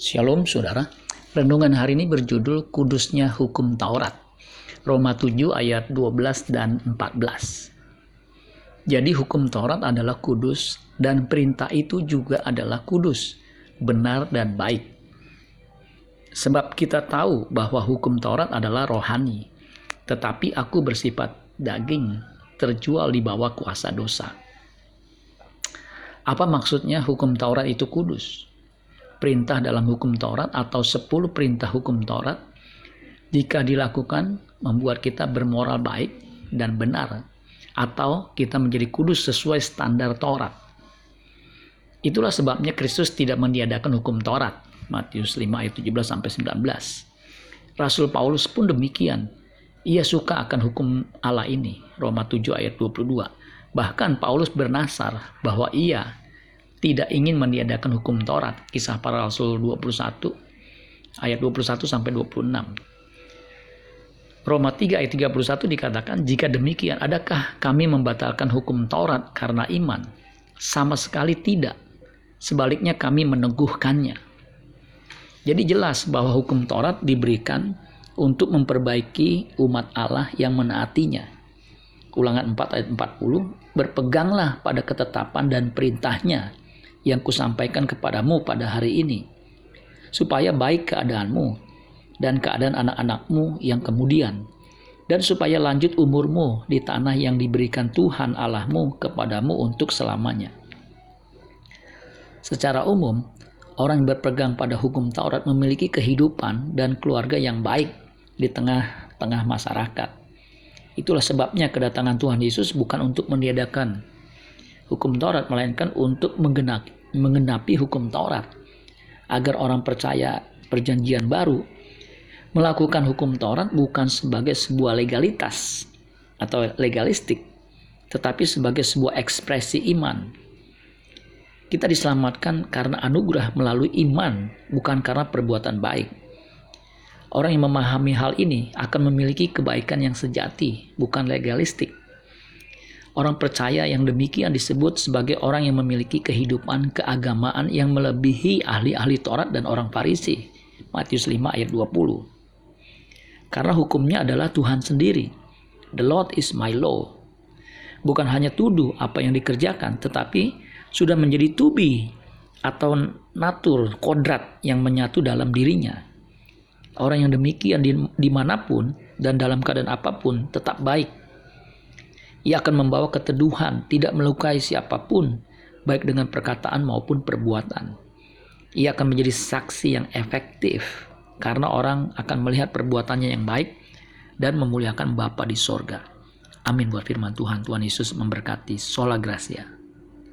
Shalom saudara. Renungan hari ini berjudul Kudusnya Hukum Taurat. Roma 7 ayat 12 dan 14. Jadi hukum Taurat adalah kudus dan perintah itu juga adalah kudus, benar dan baik. Sebab kita tahu bahwa hukum Taurat adalah rohani, tetapi aku bersifat daging, terjual di bawah kuasa dosa. Apa maksudnya hukum Taurat itu kudus? Perintah dalam hukum Taurat atau 10 perintah hukum Taurat jika dilakukan membuat kita bermoral baik dan benar atau kita menjadi kudus sesuai standar Taurat. Itulah sebabnya Kristus tidak meniadakan hukum Taurat. Matius 5 ayat 17 sampai 19. Rasul Paulus pun demikian. Ia suka akan hukum Allah ini. Roma 7 ayat 22. Bahkan Paulus bernasar bahwa ia tidak ingin meniadakan hukum Taurat. Kisah para Rasul 21 ayat 21 sampai 26. Roma 3 ayat 31 dikatakan, "Jika demikian, adakah kami membatalkan hukum Taurat karena iman?" Sama sekali tidak. Sebaliknya kami meneguhkannya. Jadi jelas bahwa hukum Taurat diberikan untuk memperbaiki umat Allah yang menaatinya. Ulangan 4 ayat 40, berpeganglah pada ketetapan dan perintahnya yang kusampaikan kepadamu pada hari ini, supaya baik keadaanmu dan keadaan anak-anakmu yang kemudian, dan supaya lanjut umurmu di tanah yang diberikan Tuhan Allahmu kepadamu untuk selamanya. Secara umum, orang yang berpegang pada hukum Taurat memiliki kehidupan dan keluarga yang baik di tengah-tengah masyarakat. Itulah sebabnya kedatangan Tuhan Yesus bukan untuk meniadakan hukum Taurat melainkan untuk menggenapi, mengenapi hukum Taurat agar orang percaya perjanjian baru melakukan hukum Taurat bukan sebagai sebuah legalitas atau legalistik tetapi sebagai sebuah ekspresi iman. Kita diselamatkan karena anugerah melalui iman, bukan karena perbuatan baik. Orang yang memahami hal ini akan memiliki kebaikan yang sejati, bukan legalistik. Orang percaya yang demikian disebut sebagai orang yang memiliki kehidupan keagamaan yang melebihi ahli-ahli Taurat dan orang Farisi. Matius 5 ayat 20. Karena hukumnya adalah Tuhan sendiri. The Lord is my law. Bukan hanya tuduh apa yang dikerjakan, tetapi sudah menjadi tubi atau natur, kodrat yang menyatu dalam dirinya. Orang yang demikian di mana pun dan dalam keadaan apa pun tetap baik ia akan membawa keteduhan, tidak melukai siapa pun, baik dengan perkataan maupun perbuatan. Ia akan menjadi saksi yang efektif karena orang akan melihat perbuatannya yang baik dan memuliakan Bapa di sorga. Amin buat firman Tuhan. Tuhan Yesus memberkati. Sola Gracia.